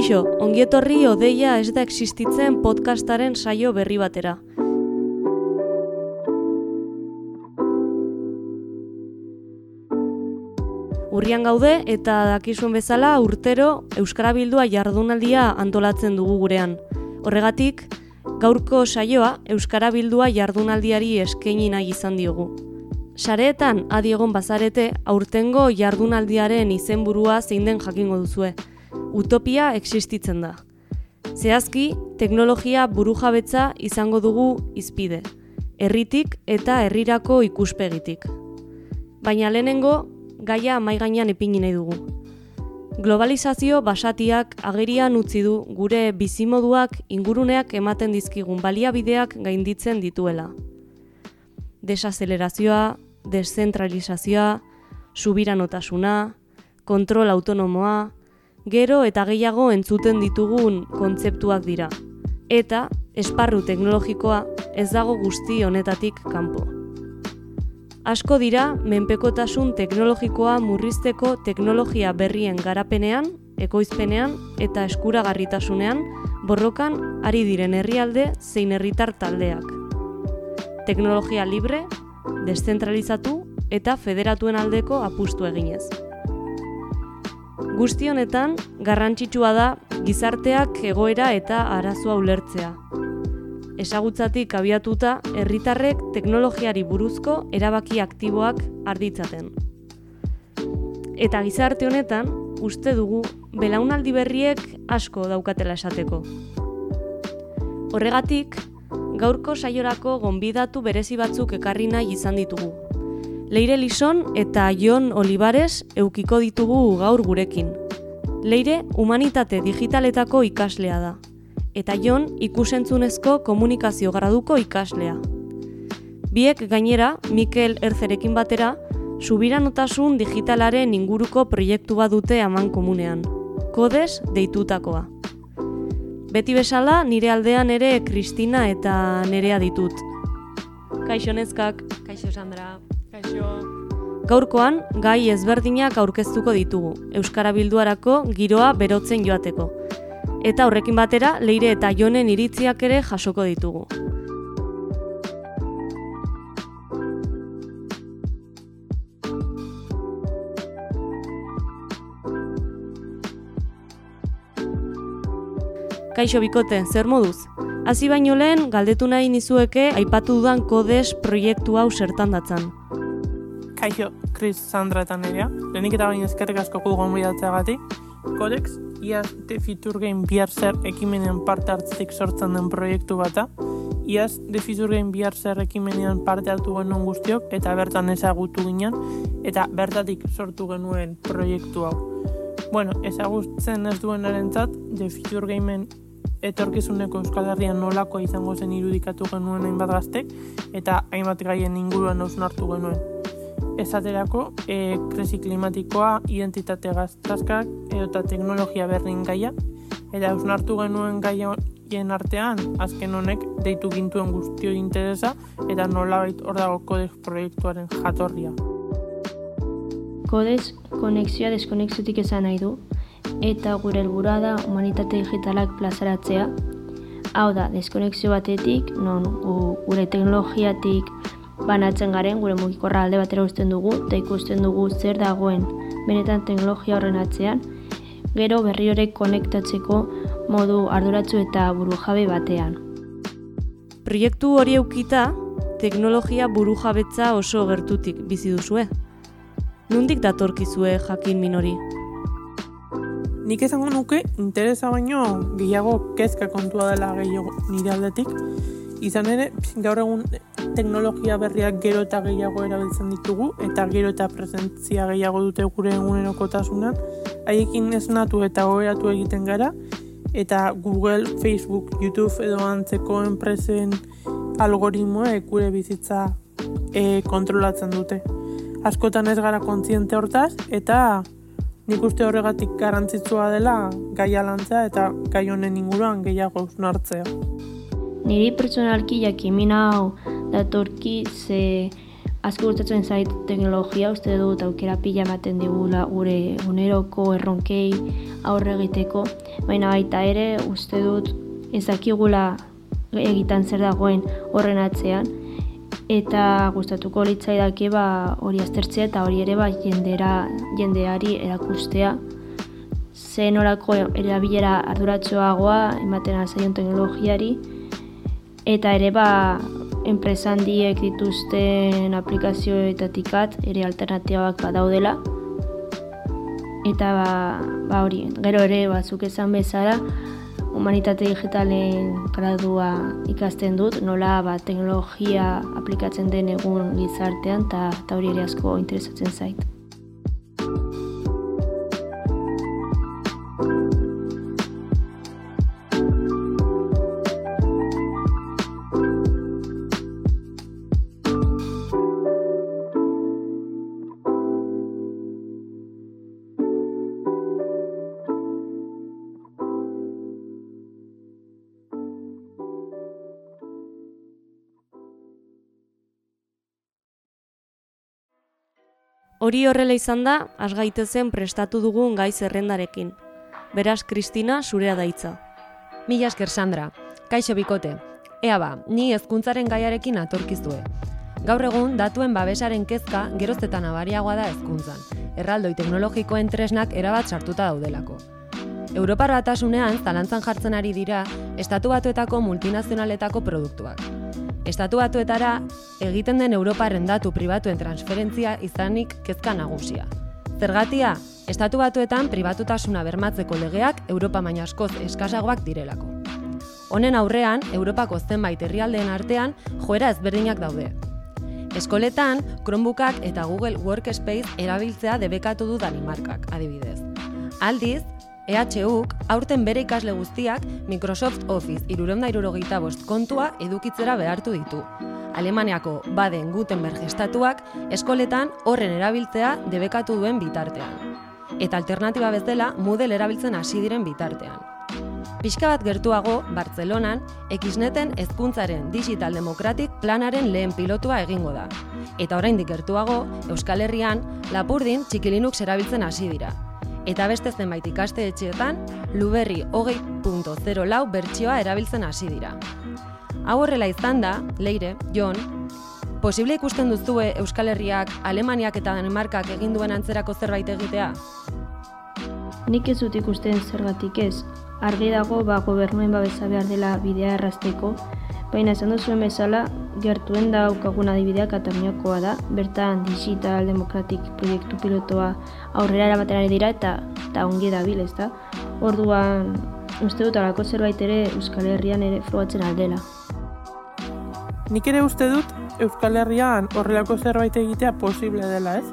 Kaixo, ongietorri odeia ez da existitzen podcastaren saio berri batera. Urrian gaude eta dakizuen bezala urtero Euskara Bildua jardunaldia antolatzen dugu gurean. Horregatik, gaurko saioa Euskara Bildua jardunaldiari eskaini nahi izan diogu. Sareetan adiegon bazarete aurtengo jardunaldiaren izenburua zein den jakingo duzue. Utopia existitzen da. Zehazki, teknologia burujabetza izango dugu izpide. Herritik eta herrirako ikuspegitik. Baina lehenengo, gaia maigainan ipini nahi dugu. Globalizazio basatiak agerian utzi du gure bizimoduak inguruneak ematen dizkigun baliabideak gainditzen dituela. Desazelerazioa, deszentralizazioa, subiranotasuna, kontrol autonomoa, gero eta gehiago entzuten ditugun kontzeptuak dira. Eta esparru teknologikoa ez dago guzti honetatik kanpo. Asko dira menpekotasun teknologikoa murrizteko teknologia berrien garapenean, ekoizpenean eta eskuragarritasunean borrokan ari diren herrialde zein herritar taldeak. Teknologia libre, deszentralizatu eta federatuen aldeko apustu eginez. Guzti honetan, garrantzitsua da gizarteak egoera eta arazoa ulertzea, ezagutzatik abiatuta herritarrek teknologiari buruzko erabaki aktiboak arditzaten. Eta gizarte honetan, uste dugu, belaunaldi berriek asko daukatela esateko. Horregatik, gaurko saiorako gonbidatu berezi batzuk ekarri nahi izan ditugu. Leire Lison eta Jon Olivares eukiko ditugu gaur gurekin. Leire humanitate digitaletako ikaslea da, eta Jon ikusentzunezko komunikazio graduko ikaslea. Biek gainera, Mikel Erzerekin batera, subiranotasun digitalaren inguruko proiektu bat dute aman komunean. Kodes deitutakoa. Beti bezala, nire aldean ere Kristina eta nerea ditut. Kaixo nezkak. Kaixo Sandra. Gaurkoan, gai ezberdinak aurkeztuko ditugu, Euskara Bilduarako giroa berotzen joateko eta horrekin batera leire eta jonen iritziak ere jasoko ditugu. Kaixo bikote, zer moduz? Hasi baino lehen, galdetu nahi nizueke aipatu dudan kodes proiektu hau zertan datzan. Kaixo, Chris, Sandra eta Nerea. Lehenik eta bain ezkerrik asko kudugon gati. Kodex, iaz The Future Game bihar zer ekimenean parte hartzik sortzen den proiektu bata. Iaz The Future Game bihar zer ekimenean parte hartu genuen guztiok eta bertan ezagutu ginen eta bertatik sortu genuen proiektu hau. Bueno, ezagutzen ez duen erentzat, The Future Gameen etorkizuneko Euskal Herrian nolako izango zen irudikatu genuen hainbat gaztek eta hainbat gaien inguruan hartu genuen esaterako e, krisi klimatikoa, identitate gaztaskak edo teknologia berdin gaia. Eta eusnartu genuen gaien artean, azken honek deitu gintuen guztio interesa eta nolabait hor dago kodex proiektuaren jatorria. Kodex konexioa deskonexiotik esan nahi du, eta gure helburua da humanitate digitalak plazaratzea. Hau da, deskonexio batetik, non gure teknologiatik banatzen garen gure mugikorra alde batera uzten dugu eta ikusten dugu zer dagoen benetan teknologia horren atzean, gero berri horrek konektatzeko modu arduratzu eta burujabe batean. Proiektu hori eukita, teknologia burujabetza oso gertutik bizi duzue. Nundik datorkizue jakin minori? Nik ezango nuke interesa baino gehiago kezka kontua dela gehiago nire aldetik. Izan ere, gaur egun teknologia berriak gero eta gehiago erabiltzen ditugu eta gero eta presentzia gehiago dute gure egunerokotasunan haiekin esnatu eta goberatu egiten gara eta Google, Facebook, YouTube edo antzeko enpresen algoritmoa gure bizitza e, kontrolatzen dute. Askotan ez gara kontziente hortaz eta nik uste horregatik garrantzitsua dela gai alantza eta gai honen inguruan gehiago hartzea. Niri pertsonalki jakimin hau datorki ze asko gustatzen zait teknologia, uste dut aukera pila ematen digula gure uneroko erronkei aurre egiteko, baina baita ere uste dut ezakigula egitan zer dagoen horren atzean, eta gustatuko litzaidake ba hori aztertzea eta hori ere ba jendera jendeari erakustea. Ze norako erabilera arduratsuagoa ematen zaion teknologiari eta ere ba enpresa handiek dituzten aplikazioetatikat ere alternatibak badaudela. Eta ba, ba hori, gero ere batzuk esan bezala, humanitate digitalen gradua ikasten dut, nola ba, teknologia aplikatzen den egun gizartean, eta hori ere asko interesatzen zait. Hori horrela izan da, asgaitezen prestatu dugun gai zerrendarekin. Beraz, Kristina, zurea daitza. Mila esker Sandra, kaixo bikote. Ea ba, ni hezkuntzaren gaiarekin atorkizue. Gaur egun, datuen babesaren kezka geroztetan abariagoa da hezkuntzan. Erraldoi teknologikoen tresnak erabat sartuta daudelako. Europar batasunean, zalantzan jartzen ari dira, estatu batuetako multinazionaletako produktuak. Estatu batuetara egiten den Europarren datu pribatuen transferentzia izanik kezka nagusia. Zergatia, Estatu batuetan pribatutasuna bermatzeko legeak Europa maina askoz eskasagoak direlako. Honen aurrean, Europako zenbait herrialdeen artean joera ezberdinak daude. Eskoletan, Chromebookak eta Google Workspace erabiltzea debekatu du Danimarkak, adibidez. Aldiz, EHUk aurten bere ikasle guztiak Microsoft Office iruronda irurogeita bost kontua edukitzera behartu ditu. Alemaniako baden Gutenberg estatuak eskoletan horren erabiltzea debekatu duen bitartean. Eta alternatiba bezala Moodle erabiltzen hasi diren bitartean. Pixka bat gertuago, Bartzelonan, Xneten hezkuntzaren Digital Democratic planaren lehen pilotua egingo da. Eta oraindik gertuago, Euskal Herrian, Lapurdin txikilinux erabiltzen hasi dira, eta beste zenbait ikaste etxeetan, Luberri hogei.0 lau bertsioa erabiltzen hasi dira. Hau horrela izan da, leire, Jon, posible ikusten duzue Euskal Herriak, Alemaniak eta Danimarkak egin duen antzerako zerbait egitea? Nik ez dut ikusten zergatik ez, argi dago ba gobernuen babesa behar dela bidea errazteko, baina esan duzuen bezala, gertuen da aukagun adibidea Kataluniakoa da, bertan digital demokratik proiektu pilotoa aurrera erabaten dira eta eta ongi da bil, ezta? Orduan, uste dut alako zerbait ere Euskal Herrian ere frogatzen aldela. Nik ere uste dut Euskal Herrian horrelako zerbait egitea posible dela, ez?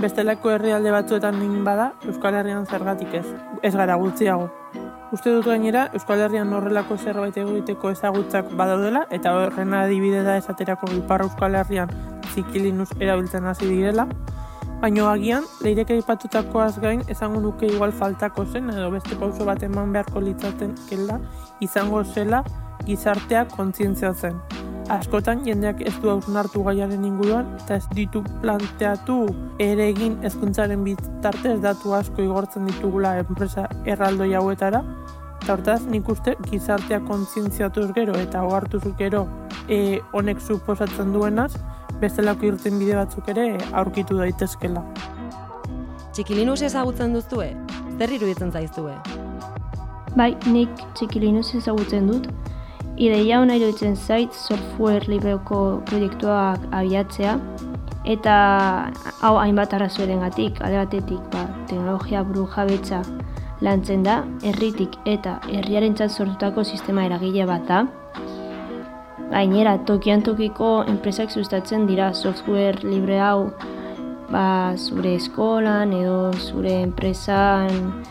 Bestelako herrialde batzuetan nin bada, Euskal Herrian zergatik ez, ez gara gutxiago. Uste dut gainera, Euskal Herrian horrelako zerbait egiteko ezagutzak badaudela, eta horren adibide da esaterako Iparra Euskal Herrian zikilinuz erabiltzen hasi direla, baino agian, leirek aipatutakoaz gain, esango nuke igual faltako zen, edo beste pauso bat eman beharko litzaten kela, izango zela gizartea kontzientzia zen. Askotan jendeak ez du hausnartu gaiaren inguruan eta ez ditu planteatu ere egin ezkuntzaren bitartez datu asko igortzen ditugula enpresa erraldoi hauetara eta hortaz nik uste gizartea kontzientziatuz gero eta ohartuz gero e, honek suposatzen duenaz bestelako irten bide batzuk ere aurkitu daitezkela. Txikilinus ezagutzen duztue? Zer iruditzen zaiztue? Bai, nik txikilinus ezagutzen dut, Ideia hona iruditzen zait software libreoko proiektuak abiatzea eta hau hainbat arrazoeren gatik, alde batetik ba, teknologia buru jabetza lantzen da, herritik eta herriaren sortutako sistema eragile bat da. Gainera, tokian tokiko enpresak sustatzen dira software libre hau. Ba, zure eskolan edo zure enpresan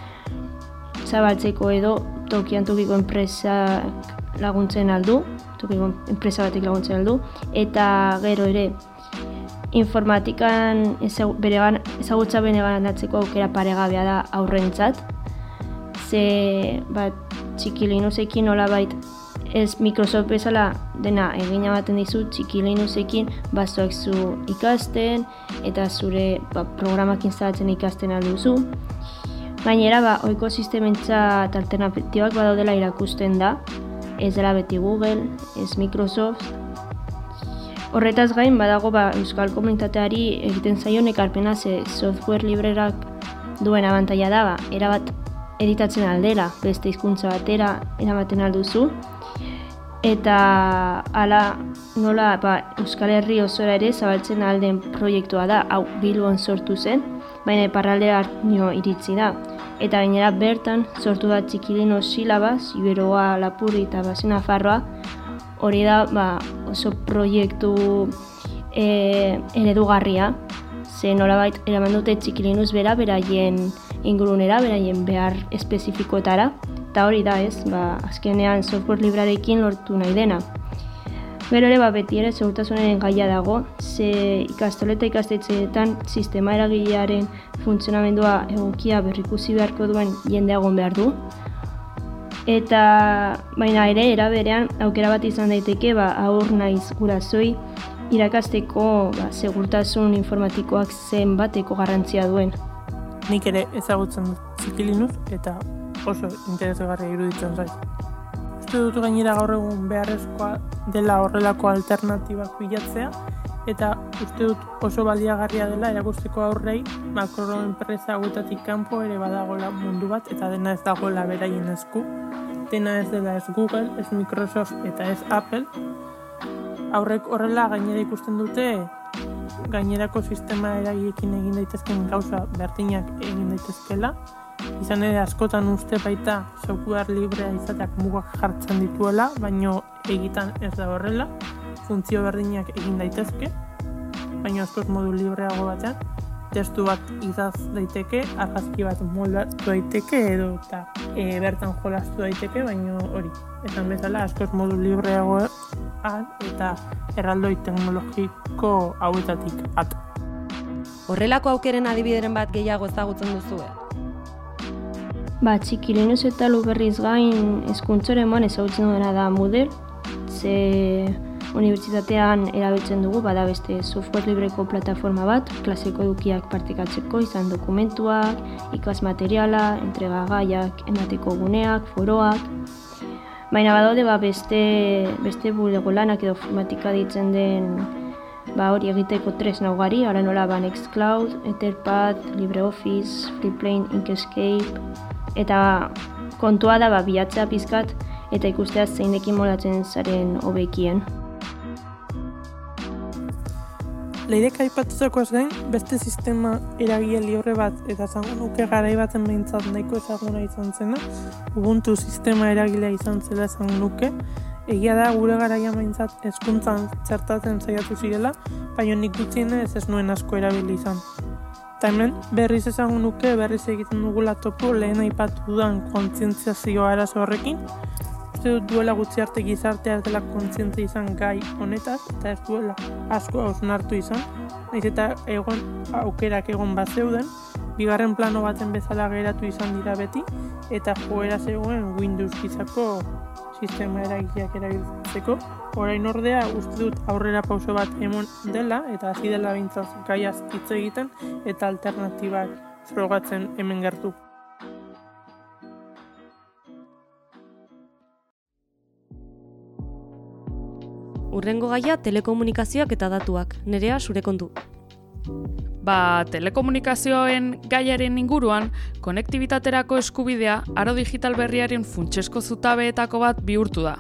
zabaltzeko edo tokian tokiko enpresak laguntzen aldu, tokiko enpresa batek laguntzen aldu, eta gero ere informatikan ezagutza bene aukera paregabea da aurrentzat, ze bat txikilinusekin nola bait ez Microsoft bezala dena egina baten dizu txiki Linuxekin bazoak zu ikasten eta zure ba, programak instalatzen ikasten alduzu. Gainera, ba, oiko sistementzat alternatibak badaudela irakusten da, ez dela beti Google, ez Microsoft. Horretaz gain, badago ba, Euskal Komunitateari egiten zaion ekarpena ze software librerak duen abantaia da, ba, erabat editatzen aldera, beste hizkuntza batera eramaten alduzu. Eta hala nola ba, Euskal Herri osora ere zabaltzen alden proiektua da, hau Bilbon sortu zen, baina parraldea nio iritzi da. Eta gainera bertan sortu da txikilino silabaz, Iberoa, Lapurri eta Basena Farroa, hori da ba, oso proiektu e, eredugarria, ze nolabait eraman dute txikilinuz bera beraien ingurunera, beraien behar espezifikoetara, eta hori da ez, ba, azkenean software librarekin lortu nahi dena. Gero ere, ba, beti ere, segurtasunaren gaia dago, ze ikastoleta ikastetxeetan sistema eragilearen funtzionamendua egokia berrikusi beharko duen jendeagon behar du. Eta baina ere, eraberean, aukera bat izan daiteke, ba, aur naiz gurazoi, irakasteko ba, segurtasun informatikoak zen bateko garrantzia duen. Nik ere ezagutzen dut zikilinuz eta oso interesgarria iruditzen zaiz. Uste dut gainera gaur egun beharrezkoa dela horrelako alternatibak bilatzea eta uste dut oso baliagarria dela erakusteko aurrei makro enpresa hauetatik kanpo ere badagola mundu bat eta dena ez dagoela beraien esku. Dena ez dela ez Google, ez Microsoft eta ez Apple, aurrek horrela gainera ikusten dute gainerako sistema eragiekin egin daitezken gauza bertinak egin daitezkela. Izan ere askotan uste baita software librea izateak mugak jartzen dituela, baino egitan ez da horrela, funtzio berdinak egin daitezke, baino askoz modu libreago batean, testu bat izaz daiteke, argazki bat moldatu daiteke edo eta e, bertan jolastu daiteke, baino hori. Esan bezala askoz modu libreagoan eta erraldoi teknologiko hauetatik at. Horrelako aukeren adibideren bat gehiago ezagutzen duzu, Ba, txikilinuz eta luberriz gain eskuntzore eman ezagutzen duena da Moodle, ze unibertsitatean erabiltzen dugu, bada beste software libreko plataforma bat, klaseko edukiak partekatzeko, izan dokumentuak, ikas materiala, entrega gaiak, emateko guneak, foroak. Baina badaude ba, beste, beste bulego lanak edo formatika ditzen den ba, hori egiteko tres naugari, ara nola ba, Nextcloud, Etherpad, LibreOffice, Freeplane, Inkscape, eta kontua da ba, bilatzea pizkat eta ikustea zeinekin molatzen zaren hobekien. Leirek aipatutakoaz gain, beste sistema eragile libre bat eta zango nuke garai baten behintzat nahiko ezaguna izan zena, Ubuntu sistema eragilea izan zela zango nuke, egia da gure garaia behintzat eskuntzan txertatzen zaiatu zirela, baina nik gutxiene ez nuen asko erabili izan. Eta hemen, berriz ezagun nuke, berriz egiten dugula topo lehen aipatu dudan kontzientziazioa arazo horrekin, uste dut duela gutxi arte gizartea ez dela kontzientzia izan gai honetaz, eta ez duela asko hausnartu izan, naiz eta egon aukerak egon bat zeuden, bigarren plano baten bezala geratu izan dira beti, eta joera zegoen Windows gizako sistema eragileak erabiltzeko. Orain ordea uste dut aurrera pauso bat emon dela, eta hasi dela bintzaz gaiaz hitz egiten, eta alternatibak frogatzen hemen gertu. Urrengo gaia telekomunikazioak eta datuak. Nerea zure kontu. Ba, telekomunikazioen gaiaren inguruan, konektibitaterako eskubidea aro digital berriaren funtsesko zutabeetako bat bihurtu da.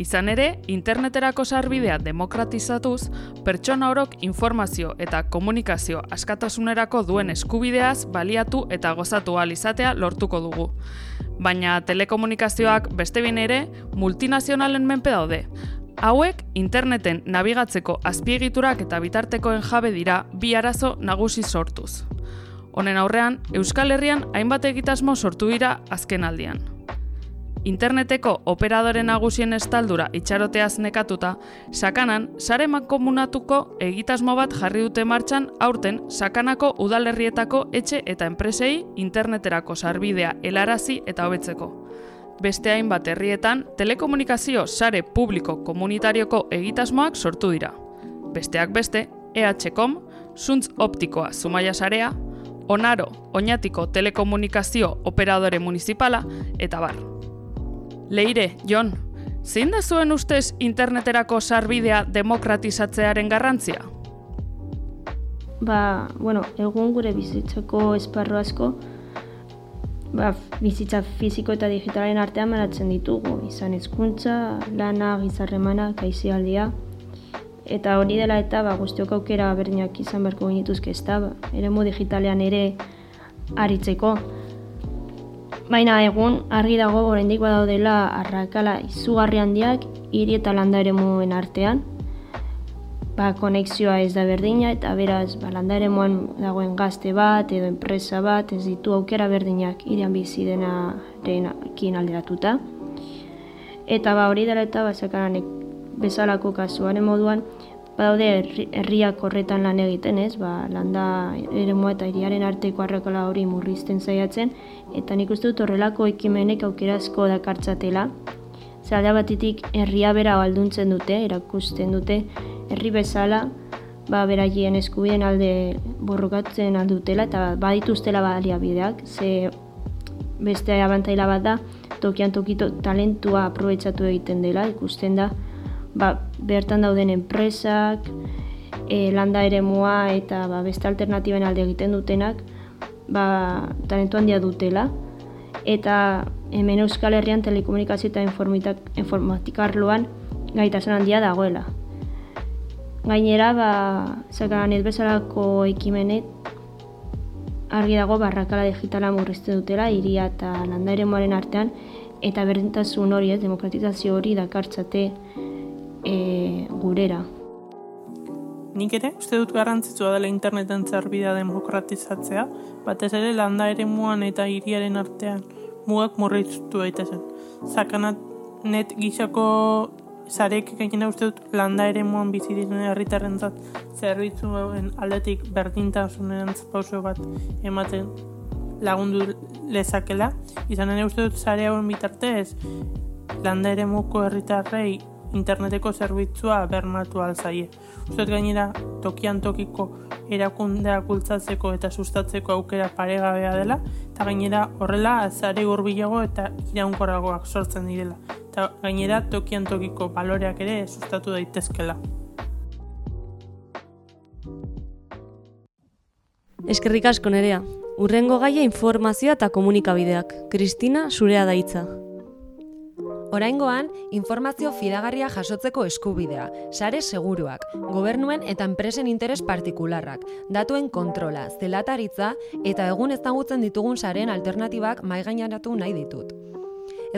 Izan ere, interneterako sarbidea demokratizatuz, pertsona orok informazio eta komunikazio askatasunerako duen eskubideaz baliatu eta gozatu izatea lortuko dugu. Baina telekomunikazioak beste bine ere multinazionalen menpe daude. Hauek interneten nabigatzeko azpiegiturak eta bitartekoen jabe dira bi arazo nagusi sortuz. Honen aurrean, Euskal Herrian hainbat egitasmo sortu dira azken aldian. Interneteko operadore nagusien estaldura itxaroteaz nekatuta, sakanan, sare komunatuko egitasmo bat jarri dute martxan aurten sakanako udalerrietako etxe eta enpresei interneterako sarbidea helarazi eta hobetzeko. Beste hainbat herrietan telekomunikazio sare publiko komunitarioko egitasmoak sortu dira. Besteak beste, EHCOM, Suntz Optikoa Zumaia Sarea, Onaro, Oñatiko Telekomunikazio Operadore Municipala, eta bar. Leire, Jon, zein da zuen ustez interneterako sarbidea demokratizatzearen garrantzia? Ba, bueno, egun gure bizitzako esparro asko, ba, bizitza fiziko eta digitalen artean manatzen ditugu, izan hezkuntza, lana, gizarremana, kaizialdia, eta hori dela eta ba, guztiok aukera berdinak izan beharko genituzke ez da, ba, ere digitalean ere aritzeko. Baina egun argi dago oraindik badaudela arrakala izugarri handiak hiri eta landa ere artean, ba, konexioa ez da berdina eta beraz ba, landa ere dagoen gazte bat edo enpresa bat ez ditu aukera berdinak irian bizi dena kin alderatuta. Eta ba, hori dela eta basakaranek bezalako kasuaren moduan badaude herriak horretan lan egiten ez, ba, landa ere eta iriaren arteko arrakala hori murrizten zaiatzen eta nik uste dut horrelako ekimenek aukerazko dakartzatela. Zaldea batitik herria bera alduntzen dute, erakusten dute, herri bezala ba, beraien eskubiden alde borrokatzen aldutela eta badituztela baliabideak, ze beste abantaila bat da, tokian tokito talentua aprobetsatu egiten dela, ikusten da, ba, bertan dauden enpresak, e, landa ere mua eta ba, beste alternatiben alde egiten dutenak, ba, talentu handia dutela. Eta hemen Euskal Herrian telekomunikazio eta informatikarloan gaitasun handia dagoela. Gainera, ba, zakaran ez bezalako ekimenet, argi dago barrakala digitala murrizte dutela, iria eta landa ere artean, eta berdintasun hori, ez, demokratizazio hori dakartzate e, gurera. Nik ere, uste dut garrantzitsua dela interneten zerbida demokratizatzea, batez ere landa ere muan eta hiriaren artean mugak murriztu daitezen. Zakanat net gizako zarek gainera uste dut landa ere moan bizi dituen herritarren zat zerbitzuen aldetik berdintasunen pauso bat ematen lagundu lezakela. Izan ere uste dut zare hauen bitartez landa ere muko herritarrei interneteko zerbitzua bermatu alzaie. Uste gainera tokian tokiko erakundeak bultzatzeko eta sustatzeko aukera paregabea dela, eta gainera horrela azare hurbilago eta iraunkorragoak sortzen direla eta gainera tokian tokiko baloreak ere sustatu daitezkela. Eskerrik asko nerea. Urrengo gaia informazioa eta komunikabideak. Kristina zurea daitza. Oraingoan, informazio fidagarria jasotzeko eskubidea, sare seguruak, gobernuen eta enpresen interes partikularrak, datuen kontrola, zelataritza eta egun ezagutzen ditugun saren alternatibak maigainaratu nahi ditut.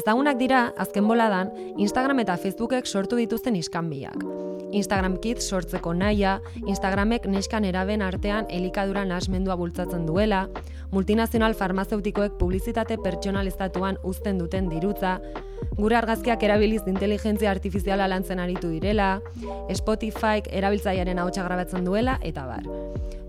Ezagunak dira, azken boladan, Instagram eta Facebookek sortu dituzten iskanbiak. Instagram Kids sortzeko naia, Instagramek neskan eraben artean elikadura nasmendua bultzatzen duela, multinazional farmazeutikoek publizitate pertsonalizatuan uzten duten dirutza, gure argazkiak erabiliz inteligentzia artifiziala lantzen aritu direla, Spotifyk erabiltzaiaren hau grabatzen duela, eta bar.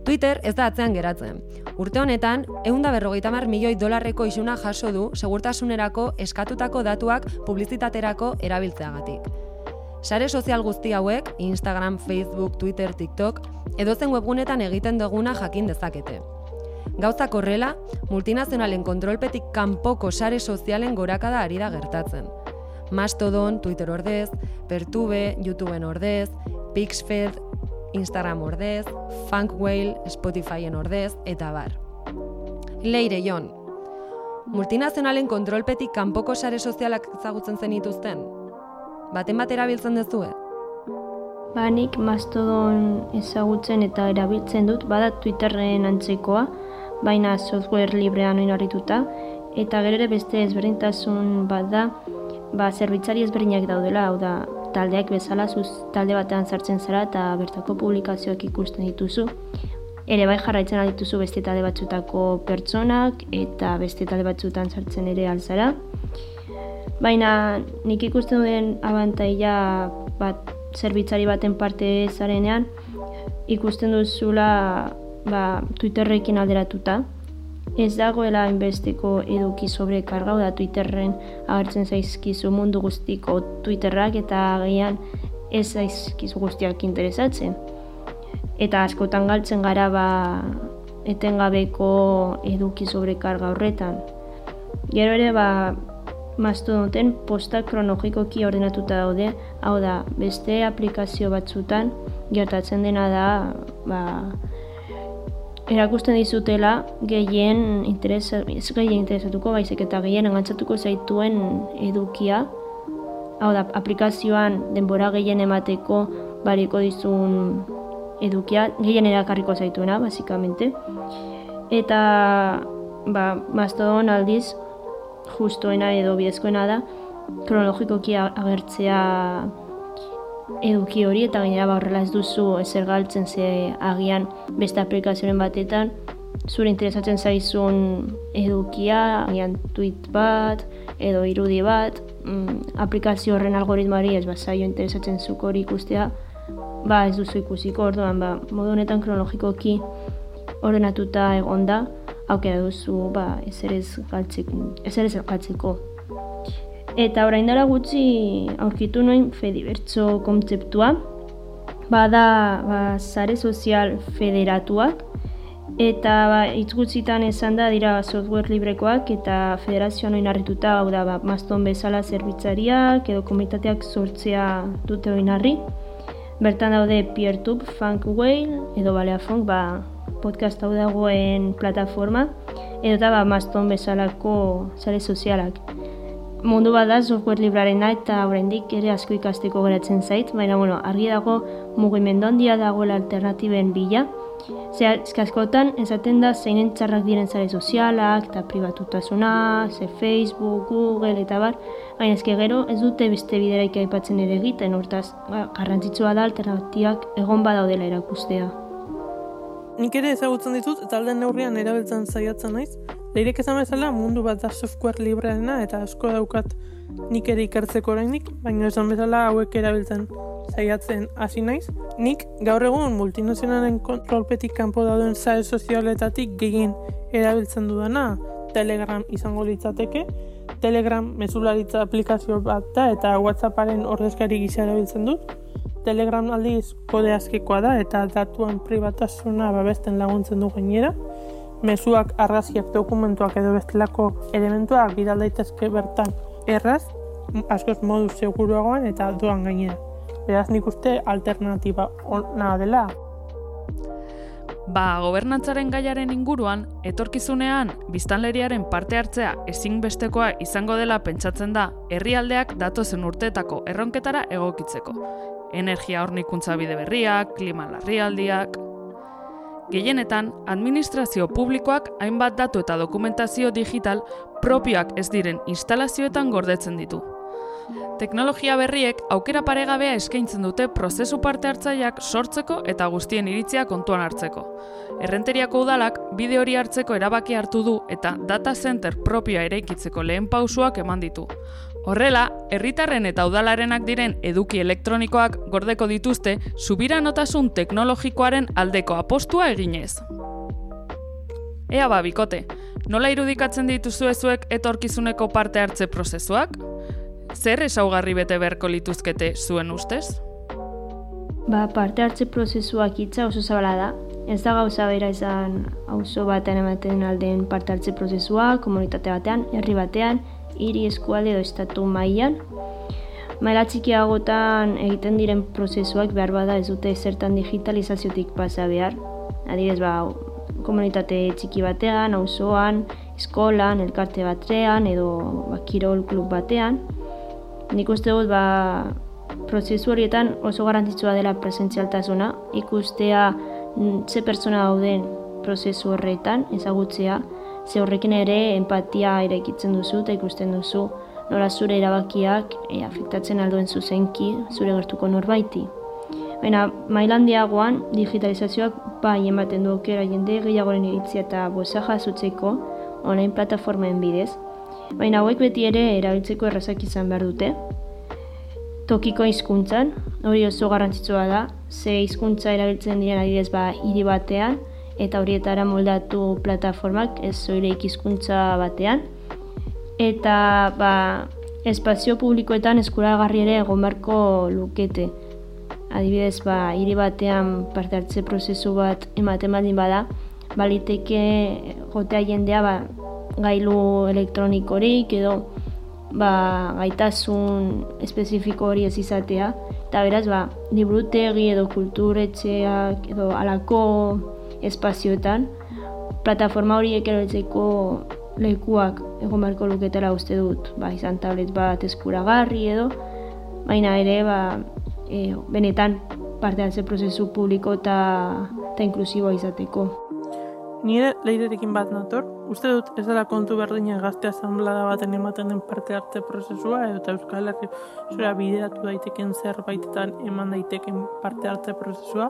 Twitter ez da atzean geratzen. Urte honetan, eunda berrogeita mar milioi dolarreko isuna jaso du segurtasunerako eskatutako datuak publizitaterako erabiltzeagatik. Sare sozial guzti hauek, Instagram, Facebook, Twitter, TikTok, edozen webgunetan egiten duguna jakin dezakete. Gauzak horrela, multinazionalen kontrolpetik kanpoko sare sozialen gorakada ari da gertatzen. Mastodon, Twitter ordez, Pertube, YouTubeen ordez, Pixfed, Instagram ordez, Funkwhale, Spotifyen ordez, eta bar. Leire, Jon, multinazionalen kontrolpetik kanpoko sare sozialak ezagutzen zen ituzten? Baten bat erabiltzen dezue? Banik mastodon ezagutzen eta erabiltzen dut, bada Twitterren antzekoa, baina software librean oinarrituta, eta gero ere beste ezberdintasun bat da, ba, zerbitzari ezberdinak daudela, hau da, taldeak bezala zuz talde batean sartzen zara eta bertako publikazioak ikusten dituzu. Ere bai jarraitzen dituzu beste talde batzutako pertsonak eta beste talde batzutan sartzen ere alzara. Baina nik ikusten duen abantaila bat zerbitzari baten parte zarenean ikusten duzula ba, Twitterrekin alderatuta. ez dagoela inbesteko eduki sobre kargau da Twitterren agertzen zaizkizu mundu guztiko Twitterrak eta agian ez zaizkizu guztiak interesatzen. Eta askotan galtzen gara ba etengabeko eduki sobre karga horretan. Gero ere ba mastodonten posta kronologikoki ordenatuta daude, hau da, beste aplikazio batzutan gertatzen dena da ba, erakusten dizutela gehien interesa, ez gehien interesatuko baizik eta gehien engantzatuko zaituen edukia. Hau da, aplikazioan denbora gehien emateko bariko dizun edukia, gehien erakarriko zaituena, basikamente. Eta, ba, mastodon aldiz, justoena edo bidezkoena da, kronologikoki agertzea eduki hori eta gainera ba horrela ez duzu ezer galtzen ze agian beste aplikazioen batetan. Zure interesatzen zaizun edukia, agian tweet bat edo irudi bat, mm, aplikazio horren algoritmoari ez bazaio interesatzen zuko hori ikustea, ba ez duzu ikusiko. Orduan, ba, modu honetan kronologikoki ordenatuta egonda, aukera duzu ba, ezer ez galtzeko. Ezer ez galtzeko. Eta orain dara gutxi aurkitu nuen fedibertso kontzeptua. Bada ba, zare sozial federatuak. Eta ba, hitz gutxitan esan da dira software librekoak eta federazioan oinarrituta hau da ba, maston bezala zerbitzariak edo komunitateak sortzea dute oinarri. Bertan daude PeerTube, Funk Whale edo Balea Funk ba, podcast hau dagoen plataforma edo eta ba, maston bezalako zare sozialak mundu bat da software librarena eta oraindik ere asko ikasteko geratzen zait, baina bueno, argi dago mugimendu handia dagoela alternatiben bila. Ze askotan esaten da zeinen txarrak diren zare sozialak eta pribatutasuna, ze Facebook, Google eta bar, baina eske gero ez dute beste bideraik aipatzen ere egiten, hortaz ba, garrantzitsua da alternatiak egon badaudela erakustea. Nik ere ezagutzen ditut eta alden neurrian erabiltzen zaiatzen naiz, Leirek esan bezala mundu bat da software libreena eta asko daukat nik ere ikertzeko orainik, baina esan bezala hauek erabiltzen zaiatzen hasi naiz. Nik gaur egun multinazionalen kontrolpetik kanpo dauden zare sozialetatik gehien erabiltzen dudana Telegram izango litzateke. Telegram mezularitza aplikazio bat da eta Whatsapparen ordezkari gisa erabiltzen dut. Telegram aldiz kode askekoa da eta datuan pribatasuna babesten laguntzen du gainera mezuak, arraziak, dokumentuak edo bestelako elementuak bidal daitezke bertan erraz, askoz modu seguruagoan eta doan gainera. Beraz nik uste alternatiba ona dela. Ba, gobernantzaren gaiaren inguruan, etorkizunean biztanleriaren parte hartzea ezinbestekoa izango dela pentsatzen da herrialdeak datozen urteetako erronketara egokitzeko. Energia hornikuntza bide berriak, klima larrialdiak, Gehienetan, administrazio publikoak hainbat datu eta dokumentazio digital propioak ez diren instalazioetan gordetzen ditu. Teknologia berriek aukera paregabea eskaintzen dute prozesu parte hartzaileak sortzeko eta guztien iritzia kontuan hartzeko. Errenteriako udalak bide hori hartzeko erabaki hartu du eta data center propioa eraikitzeko lehen pausuak eman ditu. Horrela, herritarren eta udalarenak diren eduki elektronikoak gordeko dituzte subiranotasun teknologikoaren aldeko apostua eginez. Ea ba, bikote, nola irudikatzen dituzu ezuek etorkizuneko parte hartze prozesuak? Zer esaugarri bete beharko lituzkete zuen ustez? Ba, parte hartze prozesuak hitza oso zabala da. Ez da gauza bera izan auzo batean ematen alden parte hartze prozesua, komunitate batean, herri batean, hiri eskualde edo estatu mailan. Maila txikiagotan egiten diren prozesuak behar bada ez dute zertan digitalizaziotik pasa behar. Adibidez, ba, komunitate txiki batean, auzoan, eskolan, elkarte batrean edo ba, kirol klub batean. Nik uste dut, ba, prozesu horietan oso garantitzua dela presentzialtasuna, ikustea mm, ze pertsona dauden prozesu horretan, ezagutzea, ze horrekin ere empatia eraikitzen duzu eta ikusten duzu nola zure erabakiak e, afektatzen alduen zuzenki zure gertuko norbaiti. Baina, mailandiagoan digitalizazioak bai ematen du aukera jende gehiagoren iritzia eta bosa jasotzeko online plataformen bidez. Baina hauek beti ere erabiltzeko errazak izan behar dute. Tokiko hizkuntzan, hori oso garrantzitsua da, ze hizkuntza erabiltzen diren adidez ba hiri batean, eta horietara moldatu plataformak ez zoire ikizkuntza batean. Eta ba, espazio publikoetan eskuragarri ere egon barko lukete. Adibidez, ba, hiri batean parte hartze prozesu bat ematen baldin bada, baliteke jotea jendea ba, gailu elektronikorik edo ba, gaitasun espezifiko hori ez izatea. Eta beraz, ba, librutegi edo kulturetxeak edo alako espazioetan, plataforma horiek erotzeko lekuak egon beharko luketela uste dut, ba, izan tablet bat eskuragarri edo, baina ere, ba, e, benetan parte hartze prozesu publiko eta inklusiboa izateko. Nire leiderekin bat nator, uste dut ez dela kontu berdina gazte asamblada baten ematen den parte hartze prozesua edo eta Euskal Herri zura bideratu daiteken zerbaitetan eman daiteken parte hartze prozesua.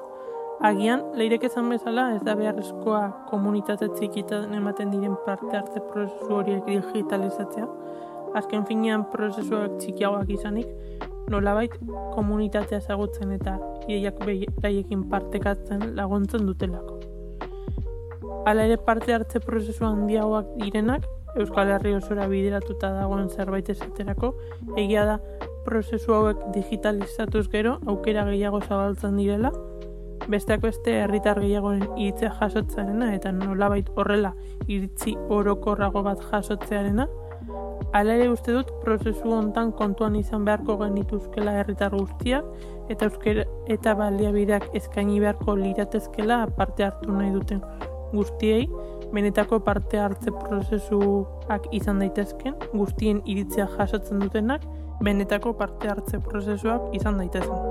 Agian, leirek ezan bezala ez da beharrezkoa komunitate txikitan ematen diren parte hartze prozesu horiek digitalizatzea. Azken finean prozesuak txikiagoak izanik, nolabait komunitatea ezagutzen eta ideiak behiekin partekatzen laguntzen dutelako. Hala ere parte hartze prozesu handiagoak direnak, Euskal Herri osora bideratuta dagoen zerbait esaterako, egia da prozesu hauek digitalizatuz gero aukera gehiago zabaltzen direla, besteak beste herritar gehiagoren iritzea jasotzearena eta nolabait horrela iritzi orokorrago bat jasotzearena, Hala ere uste dut prozesu hontan kontuan izan beharko genituzkela herritar guztiak eta euskera eta baliabideak eskaini beharko liratezkela parte hartu nahi duten guztiei benetako parte hartze prozesuak izan daitezken, guztien iritzia jasotzen dutenak, benetako parte hartze prozesuak izan daitezken.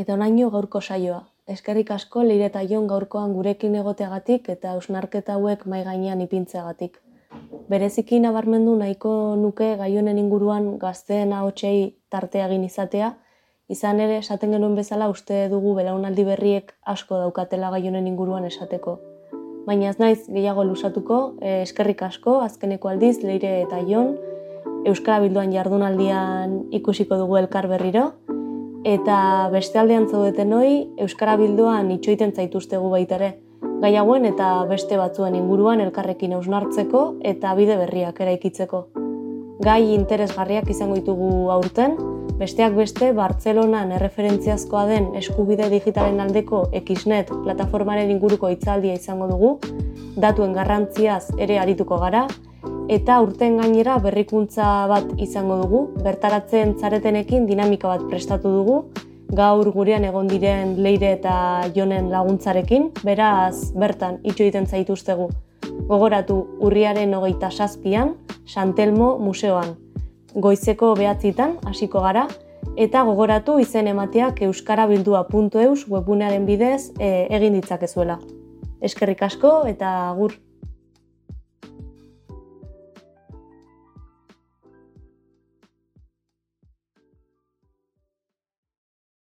Eta onaino gaurko saioa. Eskerrik asko leire eta jon gaurkoan gurekin egoteagatik eta ausnarketa hauek mai gainean ipintzeagatik. Bereziki nabarmendu nahiko nuke gaionen inguruan gazteen ahotsei tartea egin izatea, izan ere esaten genuen bezala uste dugu belaunaldi berriek asko daukatela gaionen inguruan esateko. Baina ez naiz gehiago lusatuko, eh, eskerrik asko, azkeneko aldiz, leire eta jon, Euskara Bilduan jardunaldian ikusiko dugu elkar berriro, Eta beste aldean zaudeten hoi, Euskara Bilduan itxoiten zaituztegu baita ere. Gai eta beste batzuen inguruan elkarrekin eusnartzeko eta bide berriak eraikitzeko. Gai interesgarriak izango ditugu aurten, besteak beste Bartzelonan erreferentziazkoa den eskubide digitalen aldeko Xnet plataformaren inguruko hitzaldia izango dugu, datuen garrantziaz ere arituko gara, eta urten gainera berrikuntza bat izango dugu, bertaratzen zaretenekin dinamika bat prestatu dugu, gaur gurean egon diren leire eta jonen laguntzarekin, beraz bertan itxo egiten zaituztegu. Gogoratu urriaren hogeita saspian, Santelmo Museoan. Goizeko behatzitan, hasiko gara, eta gogoratu izen emateak euskarabildua.eus webunearen bidez e, egin ditzakezuela. Eskerrik asko eta agur!